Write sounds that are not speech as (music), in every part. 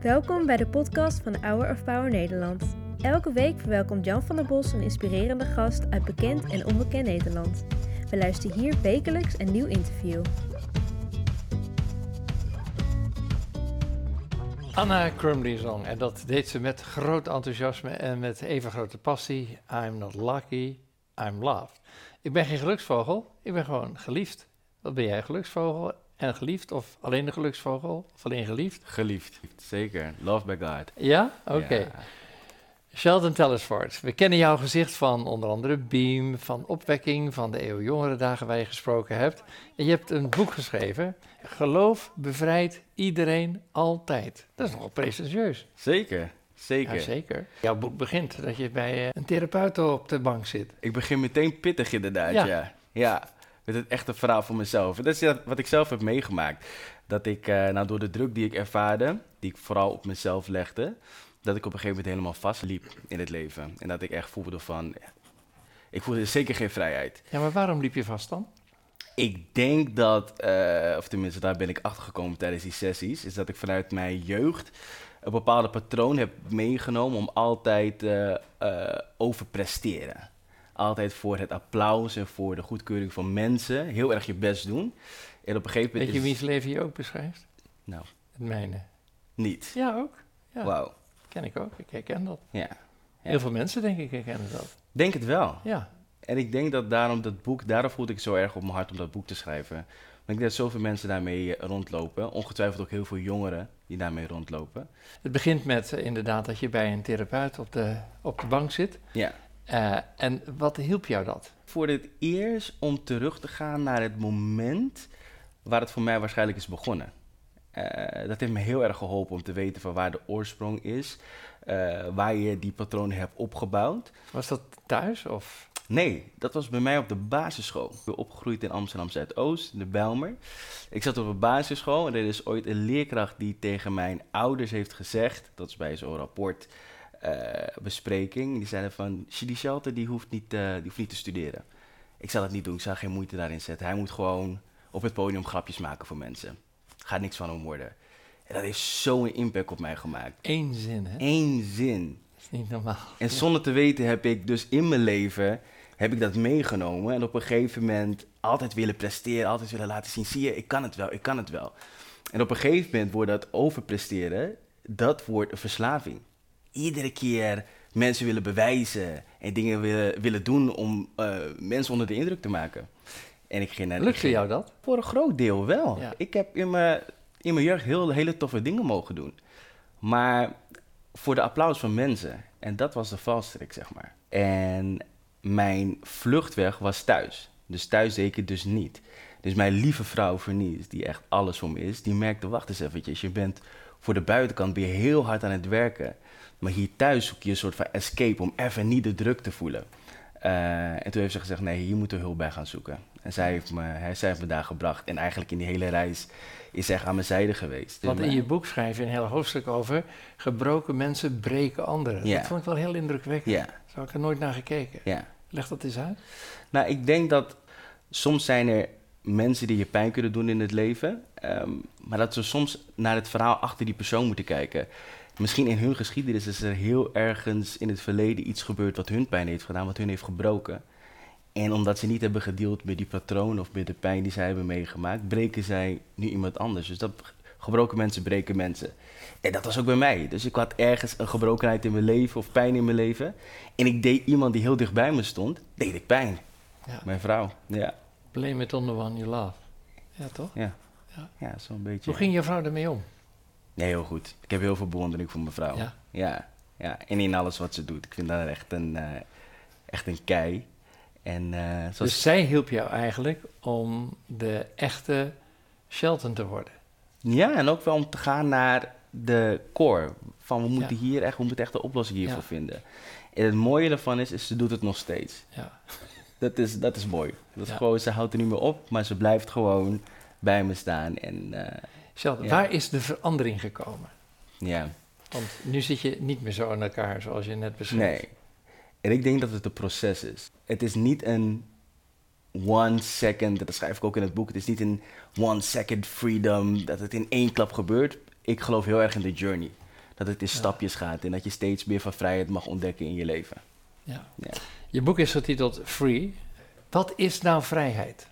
Welkom bij de podcast van Hour of Power Nederland. Elke week verwelkomt Jan van der Bos een inspirerende gast uit bekend en onbekend Nederland. We luisteren hier wekelijks een nieuw interview. Anna Krumlizong. En dat deed ze met groot enthousiasme en met even grote passie. I'm not lucky, I'm loved. Ik ben geen geluksvogel, ik ben gewoon geliefd. Wat ben jij, geluksvogel en geliefd? Of alleen een geluksvogel? Of alleen geliefd? Geliefd, zeker. Love by God. Ja? Oké. Ja. Sheldon Tellersford, we kennen jouw gezicht van onder andere Beam, van Opwekking, van de Eeuw Jongere Dagen waar je gesproken hebt. En je hebt een boek geschreven, Geloof bevrijdt iedereen altijd. Dat is nogal presentieus. Zeker, zeker. Ja, zeker. Jouw boek begint dat je bij eh, een therapeut op de bank zit. Ik begin meteen pittig inderdaad, Ja. ja. ja. Met het echte verhaal van mezelf. En dat is wat ik zelf heb meegemaakt. Dat ik, eh, nou, door de druk die ik ervaarde, die ik vooral op mezelf legde, dat ik op een gegeven moment helemaal vastliep in het leven. En dat ik echt voelde van, ik voelde zeker geen vrijheid. Ja, maar waarom liep je vast dan? Ik denk dat, eh, of tenminste daar ben ik achter gekomen tijdens die sessies, is dat ik vanuit mijn jeugd een bepaalde patroon heb meegenomen om altijd eh, overpresteren. Altijd voor het applaus en voor de goedkeuring van mensen heel erg je best doen. En op een gegeven Weet moment je is wiens leven je ook beschrijft? Nou. Het mijne. niet. Ja, ook. Ja, Wauw. ken ik ook. Ik herken dat. Ja. Heel veel mensen, denk ik, herkennen dat. Denk het wel. Ja. En ik denk dat daarom dat boek, daarom voelde ik zo erg op mijn hart om dat boek te schrijven. Maar ik denk dat zoveel mensen daarmee eh, rondlopen. Ongetwijfeld ook heel veel jongeren die daarmee rondlopen. Het begint met eh, inderdaad dat je bij een therapeut op de, op de bank zit. Ja. Eh, en wat hielp jou dat? voor het eerst om terug te gaan naar het moment waar het voor mij waarschijnlijk is begonnen. Eh, dat heeft me heel erg geholpen om te weten van waar de oorsprong is, eh, waar je die patronen hebt opgebouwd. Was dat thuis of? Nee, dat was bij mij op de basisschool. Ik ben opgegroeid in Amsterdam Zuidoost, de Bijlmer. Ik zat op een basisschool en er is ooit een leerkracht die tegen mijn ouders heeft gezegd, dat is bij zo'n rapport bespreking, die zeiden van, die Shelter die hoeft, niet, eh, die hoeft niet te studeren. Ik zal het niet doen, ik zal geen moeite daarin zetten. Hij moet gewoon op het podium grapjes maken voor mensen. Gaat niks van hem worden. En dat heeft zo'n impact op mij gemaakt. Eén zin, hè? Eén zin. Dat is niet normaal. En zonder te weten heb ik dus in mijn leven heb ik dat meegenomen. En op een gegeven moment altijd willen presteren, altijd willen laten zien. Zie je, ik kan het wel, ik kan het wel. En op een gegeven moment wordt dat overpresteren, dat wordt een verslaving. Iedere keer mensen willen bewijzen en dingen willen, willen doen om eh, mensen onder de indruk te maken. En ik ging naar Lukte ging- jou dat? voor een groot deel wel. Ja. Ik heb in mijn, in mijn jeugd heel, hele toffe dingen mogen doen. Maar voor de applaus van mensen. En dat was de valstrik, zeg maar. En mijn vluchtweg was thuis. Dus thuis deed ik het dus niet. Dus mijn lieve vrouw Vernies, die echt alles voor me is, die merkte, wacht eens eventjes, je bent voor de buitenkant ben je heel hard aan het werken. Maar hier thuis zoek je een soort van escape om even niet de druk te voelen. Eh, en toen heeft ze gezegd, nee, hier moeten we hulp bij gaan zoeken. En zij heeft, me, zij heeft me daar gebracht. En eigenlijk in die hele reis is zij aan mijn zijde geweest. Dus Want in mijn- je boek schrijf je een heel hoofdstuk over gebroken mensen breken anderen. Ja. Dat vond ik wel heel indrukwekkend. Ja, Zo heb ik er nooit naar gekeken. ja. Leg dat eens uit. Nou, ik denk dat soms zijn er mensen die je pijn kunnen doen in het leven. ehm, maar dat ze soms naar het verhaal achter die persoon moeten kijken. Misschien in hun geschiedenis is er heel ergens in het verleden iets gebeurd wat hun pijn heeft gedaan, wat hun heeft gebroken. En omdat ze niet hebben gedeeld met die patroon of met de pijn die zij hebben meegemaakt, breken zij nu iemand anders. Dus dat gebroken mensen breken mensen. En dat was ook bij mij. Dus ik had ergens een gebrokenheid in mijn leven of pijn in mijn leven. En ik deed iemand die heel dicht bij me stond, deed ik pijn. Ja. Mijn vrouw, ja. Blame it on the one you love. Ja, toch? Ja, Ja. ja zo'n beetje. Hoe ging je vrouw ermee om? Nee, heel goed. Ik heb heel veel bewondering voor mijn vrouw. Ja. Ja, ja. En in alles wat ze doet. Ik vind haar echt een, eh, echt een kei. En eh, zoals... Dus zij hielp jou eigenlijk om de echte Shelton te worden. Ja, en ook wel om te gaan naar de core. Van we moeten Ja. hier echt, we moeten echt een oplossing hiervoor Ja. vinden. En het mooie daarvan is, is ze doet het nog steeds. Ja. (laughs) Dat is, dat is mooi. Dat is Ja. gewoon, ze houdt er niet meer op, maar ze blijft gewoon bij me staan. En eh, Ja. waar is de verandering gekomen? ja, Want nu zit je niet meer zo in elkaar zoals je net beschreef. nee. En ik denk dat het een proces is. Het is niet een one second, dat schrijf ik ook in het boek, het is niet een one second freedom, dat het in één klap gebeurt. Ik geloof heel erg in de journey. Dat het in stapjes gaat en dat je steeds meer van vrijheid mag ontdekken in je leven. Ja. Ja. Je boek is getiteld Free. Wat is nou vrijheid?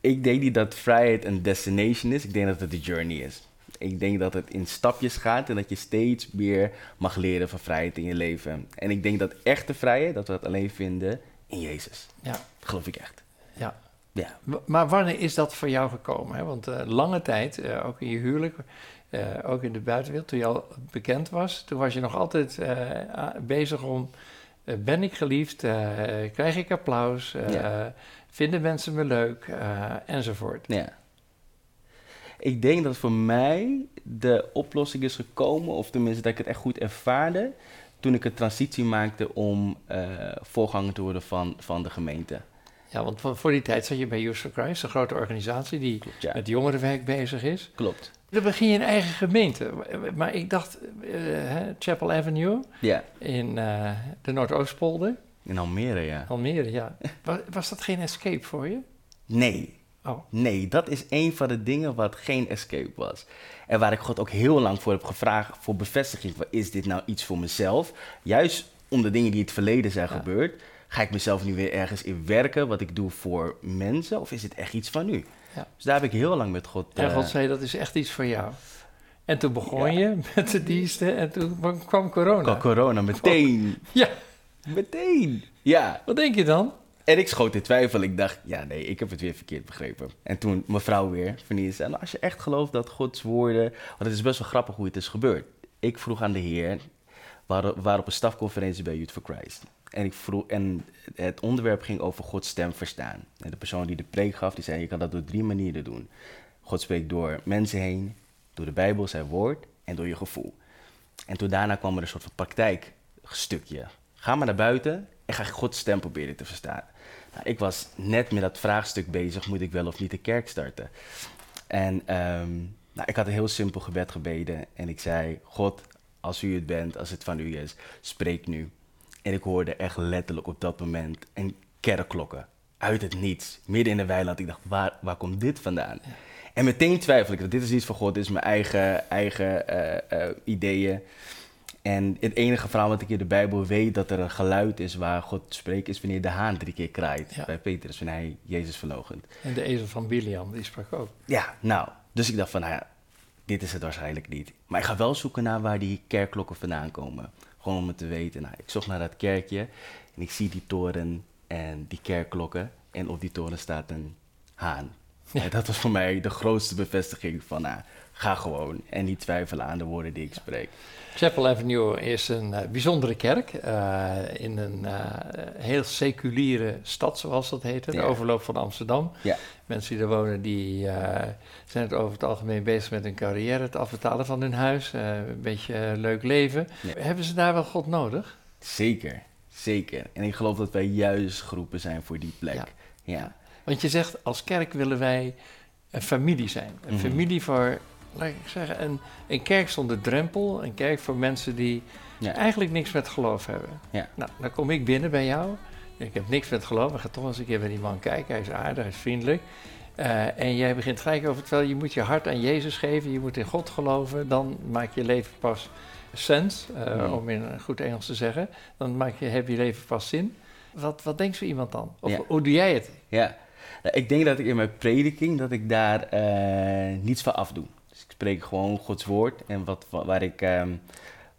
Ik denk niet dat vrijheid een destination is, ik denk dat het de journey is. Ik denk dat het in stapjes gaat en dat je steeds meer mag leren van vrijheid in je leven. En ik denk dat echte vrijheid, dat we dat alleen vinden in Jezus. Ja. Dat geloof ik echt. Ja. Ja. Maar wanneer is dat voor jou gekomen? Hè? Want eh, lange tijd, eh, ook in je huwelijk, eh, ook in de buitenwereld, toen je al bekend was, toen was je nog altijd bezig om, ben ik geliefd, Eh, krijg ik applaus, Eh, Ja. vinden mensen me leuk, Eh, enzovoort. Ja. Ik denk dat voor mij de oplossing is gekomen, of tenminste dat ik het echt goed ervaarde, toen ik een transitie maakte om eh, voorganger te worden van, van de gemeente. Ja, want voor, voor die tijd zat je bij Youth for Christ, een grote organisatie die Klopt, ja. met jongerenwerk bezig is. Klopt. Dan begin je een eigen gemeente. Maar ik dacht, eh, Chapel Avenue Ja, in eh, de Noordoostpolder, in Almere, ja. Almere, ja. (laughs) Was, was dat geen escape voor je? Nee, Oh, nee, dat is een van de dingen wat geen escape was. En waar ik God ook heel lang voor heb gevraagd, voor bevestiging, van, is dit nou iets voor mezelf? Juist om de dingen die in het verleden zijn Ja. gebeurd, ga ik mezelf nu weer ergens in werken, wat ik doe voor mensen, of is het echt iets van nu? Ja. Dus daar heb ik heel lang met God... en eh, God zei, dat is echt iets voor jou. En toen begon Ja. je (laughs) met de diensten en toen kwam corona. Qua corona, meteen. (laughs) Ja. Meteen. Ja. Wat denk je dan? En ik schoot in twijfel. Ik dacht, ja nee, ik heb het weer verkeerd begrepen. En toen mevrouw weer, Vernier, zei, nou, als je echt gelooft dat Gods woorden... Want het is best wel grappig hoe het is gebeurd. Ik vroeg aan de Heer, we waren op een stafconferentie bij Youth for Christ. En, ik vroeg, en het onderwerp ging over Gods stem verstaan. En de persoon die de preek gaf, die zei, je kan dat door drie manieren doen. God spreekt door mensen heen, door de Bijbel, zijn woord en door je gevoel. En toen daarna kwam er een soort van praktijkstukje. Ga maar naar buiten en ga Gods stem proberen te verstaan. Nou, ik was net met dat vraagstuk bezig, moet ik wel of niet de kerk starten? En ehm, nou, ik had een heel simpel gebed gebeden en ik zei, God, als u het bent, als het van u is, spreek nu. En ik hoorde echt letterlijk op dat moment een kerkklokken. Uit het niets, midden in de weiland. Ik dacht, waar, waar komt dit vandaan? En meteen twijfel ik, dat dit is iets van God, dit is mijn eigen, eigen eh, eh, ideeën. En het enige verhaal wat ik in de Bijbel weet, dat er een geluid is waar God spreekt, is wanneer de haan drie keer kraait. Ja. Bij Petrus, wanneer hij Jezus verloochent. En de ezel van Biliam, die sprak ook. Ja, nou, dus ik dacht van, nou ja, dit is het waarschijnlijk niet. Maar ik ga wel zoeken naar waar die kerkklokken vandaan komen. Gewoon om het te weten. Nou, ik zocht naar dat kerkje en ik zie die toren en die kerkklokken. En op die toren staat een haan. (laughs) Ja. Dat was voor mij de grootste bevestiging van, nou, ga gewoon. En niet twijfelen aan de woorden die ik spreek. Chapel Avenue is een eh, bijzondere kerk eh, in een eh, heel seculiere stad, zoals dat heet, de overloop van Amsterdam. Ja. Mensen die er wonen, die zijn het over het algemeen bezig met hun carrière, het afbetalen van hun huis, een beetje leuk leven. Ja. Hebben ze daar wel God nodig? Zeker, zeker. En ik geloof dat wij juist geroepen zijn voor die plek. Ja. Ja, Want je zegt, als kerk willen wij een familie zijn. Een Mhm. familie voor, laat ik zeggen, een, een kerk zonder drempel. Een kerk voor mensen die ja. eigenlijk niks met geloof hebben. Ja. Nou, dan kom ik binnen bij jou. Ik heb niks met geloof. Ik ga toch eens een keer bij die man kijken. Hij is aardig, hij is vriendelijk. Eh, en jij begint gelijk over, terwijl je moet je hart aan Jezus geven. Je moet in God geloven. Dan maakt je leven pas sens, eh, Mhm. om in goed Engels te zeggen. Dan maak je, heb je leven pas zin. Wat, wat denkt zo iemand dan? Of Ja. hoe doe jij het? Ja, Nou, ik denk dat ik in mijn prediking, dat ik daar eh, niets van afdoe. Ik spreek gewoon Gods woord en wat, wa- waar ik ehm,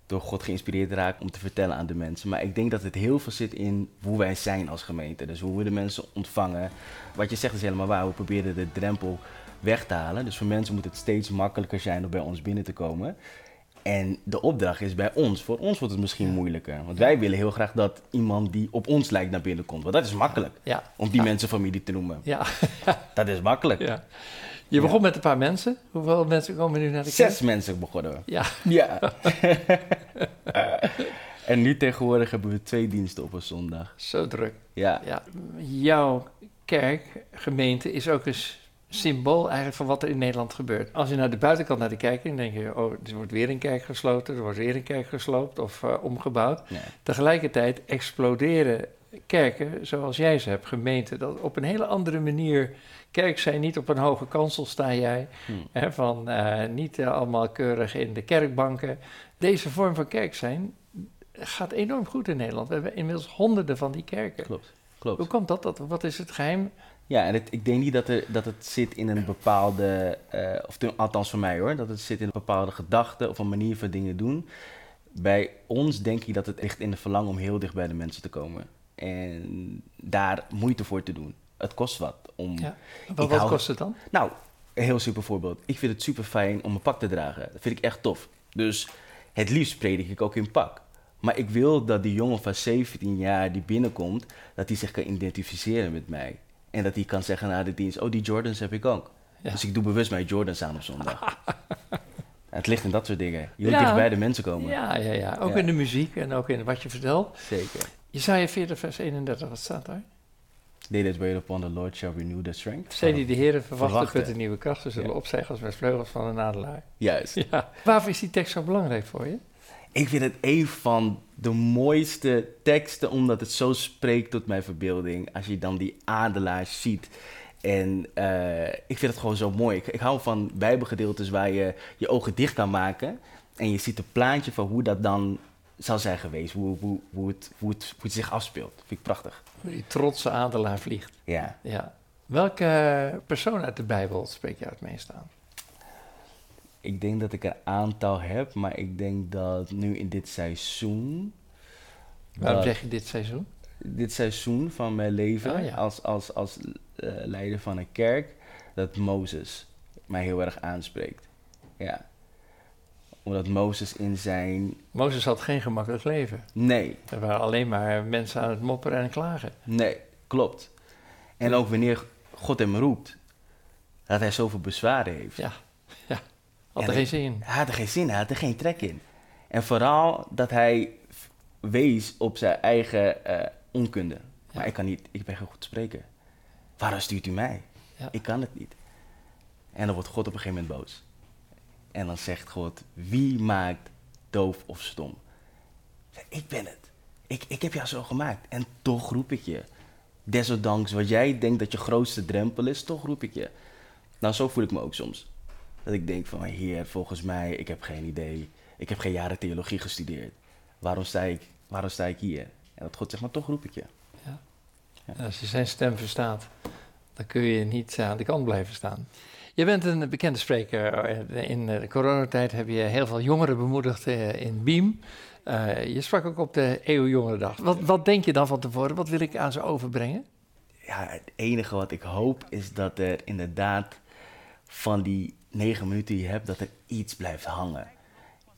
door God geïnspireerd raak om te vertellen aan de mensen. Maar ik denk dat het heel veel zit in hoe wij zijn als gemeente. Dus hoe we de mensen ontvangen. Wat je zegt is helemaal waar. We proberen de drempel weg te halen. Dus voor mensen moet het steeds makkelijker zijn om bij ons binnen te komen. En de opdracht is bij ons. Voor ons wordt het misschien moeilijker. Want wij willen heel graag dat iemand die op ons lijkt naar binnen komt. Want dat is makkelijk. Ja, Om die Ja. mensen familie te noemen. ja, Dat is makkelijk. ja. Je begon met een paar mensen. Hoeveel mensen komen nu naar de kerk? Zes mensen begonnen we. Ja, Ja. (laughs) en nu tegenwoordig hebben we twee diensten op een zondag. zo druk. Ja. Ja, jouw kerk, gemeente, is ook een symbool eigenlijk van wat er in Nederland gebeurt. Als je naar de buitenkant naar de kijkt, dan denk je, oh, er wordt weer een kerk gesloten, er wordt weer een kerk gesloopt of eh, omgebouwd. Tegelijkertijd exploderen kerken zoals jij ze hebt, gemeenten, dat op een hele andere manier kerk zijn. Niet op een hoge kansel sta jij, Hmm. hè, van eh, niet eh, allemaal keurig in de kerkbanken. Deze vorm van kerk zijn gaat enorm goed in Nederland. We hebben inmiddels honderden van die kerken. Klopt, klopt. Hoe komt dat? dat? Wat is het geheim? Ja, en het, ik denk niet dat, er, dat het zit in een bepaalde, eh, of ten- althans voor mij hoor, dat het zit in een bepaalde gedachte of een manier van dingen doen. Bij ons denk ik dat het echt in de verlangen om heel dicht bij de mensen te komen. En daar moeite voor te doen. Het kost wat om. Ja. Wat, Ik wat hou- kost het dan? Nou, een heel simpel voorbeeld. Ik vind het super fijn om een pak te dragen. Dat vind ik echt tof. Dus het liefst predik ik ook in pak. Maar ik wil dat die jongen van 17 jaar die binnenkomt, dat hij zich kan identificeren met mij. En dat hij kan zeggen na de dienst, oh die Jordans heb ik ook. Ja. Dus ik doe bewust mijn Jordans aan op zondag. (laughs) het ligt in dat soort dingen. Je wilt Ja. dicht bij de mensen komen. Ja, ja, ja. Ook Ja. in de muziek en ook in wat je vertelt. Zeker. Jesaja 40 vers 31, wat staat daar? They that wait upon the Lord shall renew their strength. Zij die de Heeren verwachten, putten nieuwe krachten, zullen Ja. opstijgen als met vleugels van een adelaar. Juist. (laughs) Ja. Waarvoor is die tekst zo belangrijk voor je? Ik vind het een van de mooiste teksten, omdat het zo spreekt tot mijn verbeelding. Als je dan die adelaar ziet. En eh, ik vind het gewoon zo mooi. Ik, ik hou van bijbelgedeeltes waar je je ogen dicht kan maken. En je ziet een plaatje van hoe dat dan zou zijn geweest. Hoe, hoe, hoe, het, hoe, het, hoe het zich afspeelt. vind ik prachtig. Die trotse adelaar vliegt. Ja. Ja. Welke persoon uit de Bijbel spreekt jou het meest aan? Ik denk dat ik een aantal heb, maar ik denk dat nu in dit seizoen. Waarom zeg je dit seizoen? dit seizoen van mijn leven Oh, ja. als, als, als eh, leider van een kerk, dat Mozes mij heel erg aanspreekt. Ja. Omdat Mozes in zijn. Mozes had geen gemakkelijk leven. Nee, Er waren alleen maar mensen aan het mopperen en klagen. nee, klopt. En ook wanneer God hem roept, dat hij zoveel bezwaren heeft. Ja, ja. Had En er geen zin in. Hij had er geen zin, hij had er geen trek in. En vooral dat hij wees op zijn eigen eh, onkunde. Maar ik kan niet, ik ben geen goed spreken. Waarom stuurt u mij? Ja. Ik kan het niet. En dan wordt God op een gegeven moment boos. En dan zegt God, wie maakt doof of stom? Ik ben het. Ik, ik heb jou zo gemaakt. En toch roep ik je. Desondanks wat jij denkt dat je grootste drempel is, toch roep ik je. Nou, zo voel ik me ook soms. Dat ik denk van, heer, volgens mij, ik heb geen idee. Ik heb geen jaren theologie gestudeerd. Waarom sta ik, waarom sta ik hier? En dat God zegt, maar toch roep ik je. En als je zijn stem verstaat, dan kun je niet aan de kant blijven staan. Je bent een bekende spreker. Eh, In de coronatijd heb je heel veel jongeren bemoedigd eh, in. Eh, je sprak ook op de EU Jongerendag. Wat, wat denk je dan van tevoren? Wat wil ik aan ze overbrengen? Ja, het enige wat ik hoop is dat er inderdaad van die negen minuten die je hebt, dat er iets blijft hangen.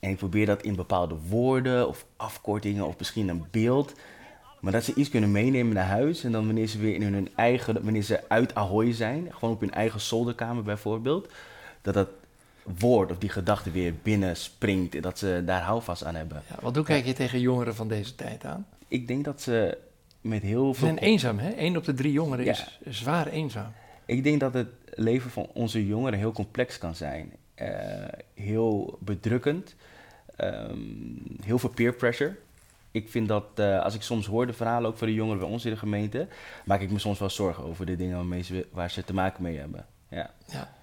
En ik probeer dat in bepaalde woorden of afkortingen of misschien een beeld. Maar dat ze iets kunnen meenemen naar huis. En dan wanneer ze weer in hun eigen, wanneer ze uit Ahoy zijn, gewoon op hun eigen zolderkamer bijvoorbeeld. Dat dat woord of die gedachte weer binnen springt. En dat ze daar houvast aan hebben. Ja, want hoe kijk je tegen jongeren van deze tijd aan? Ik denk dat ze met heel Ze veel... zijn eenzaam, hè? Eén op de drie jongeren Ja. is zwaar eenzaam. Ik denk dat het leven van onze jongeren heel complex kan zijn. Eh, heel bedrukkend. Ehm, heel veel peer pressure. Ik vind dat, eh, als ik soms hoor de verhalen ook van de jongeren bij ons in de gemeente, maak ik me soms wel zorgen over de dingen waarmee ze, waar ze te maken mee hebben. Ja. Ja.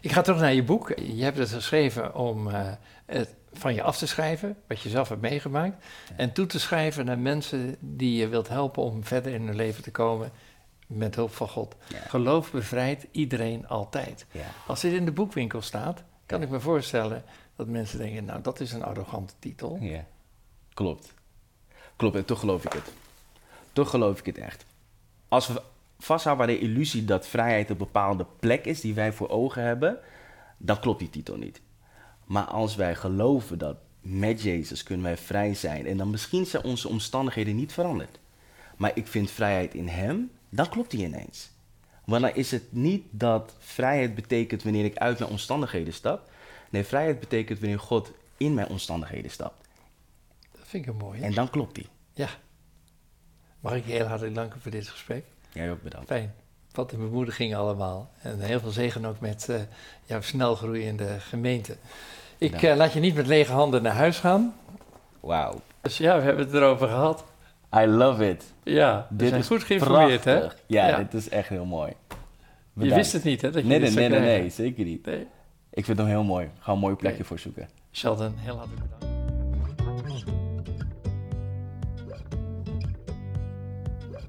Ik ga terug naar je boek. Je hebt het geschreven om eh, het van je af te schrijven, wat je zelf hebt meegemaakt. En toe te schrijven naar mensen die je wilt helpen om verder in hun leven te komen met hulp van God. Ja. Geloof bevrijdt iedereen altijd. Ja. Als dit in de boekwinkel staat, kan ik me voorstellen dat mensen denken, nou dat is een arrogante titel. ja. Klopt. Klopt, en toch geloof ik het. Toch geloof ik het echt. Als we vasthouden bij de illusie dat vrijheid een bepaalde plek is die wij voor ogen hebben, dan klopt die titel niet. Maar als wij geloven dat met Jezus kunnen wij vrij zijn en dan misschien zijn onze omstandigheden niet veranderd. Maar ik vind vrijheid in Hem, dan klopt die ineens. Want dan is het niet dat vrijheid betekent wanneer ik uit mijn omstandigheden stap. Nee, vrijheid betekent wanneer God in mijn omstandigheden stapt. Vind ik een mooie. En dan klopt die. Ja. Mag ik je heel hartelijk danken voor dit gesprek. Jij ook bedankt. Fijn. Wat een bemoediging allemaal. En heel veel zegen ook met eh, jouw snel groeiende gemeente. Ik eh, laat je niet met lege handen naar huis gaan. Wauw. Dus ja, we hebben het erover gehad. I love it. Ja, we Dit zijn is goed geïnformeerd, hè? Ja, Ja. dit is echt heel mooi. Je wist het niet, hè? Dat je Nee, nee, nee, nee, zeker niet. Nee. Ik vind hem heel mooi. Ga een mooi plekje voor zoeken. Sheldon, heel hartelijk bedankt.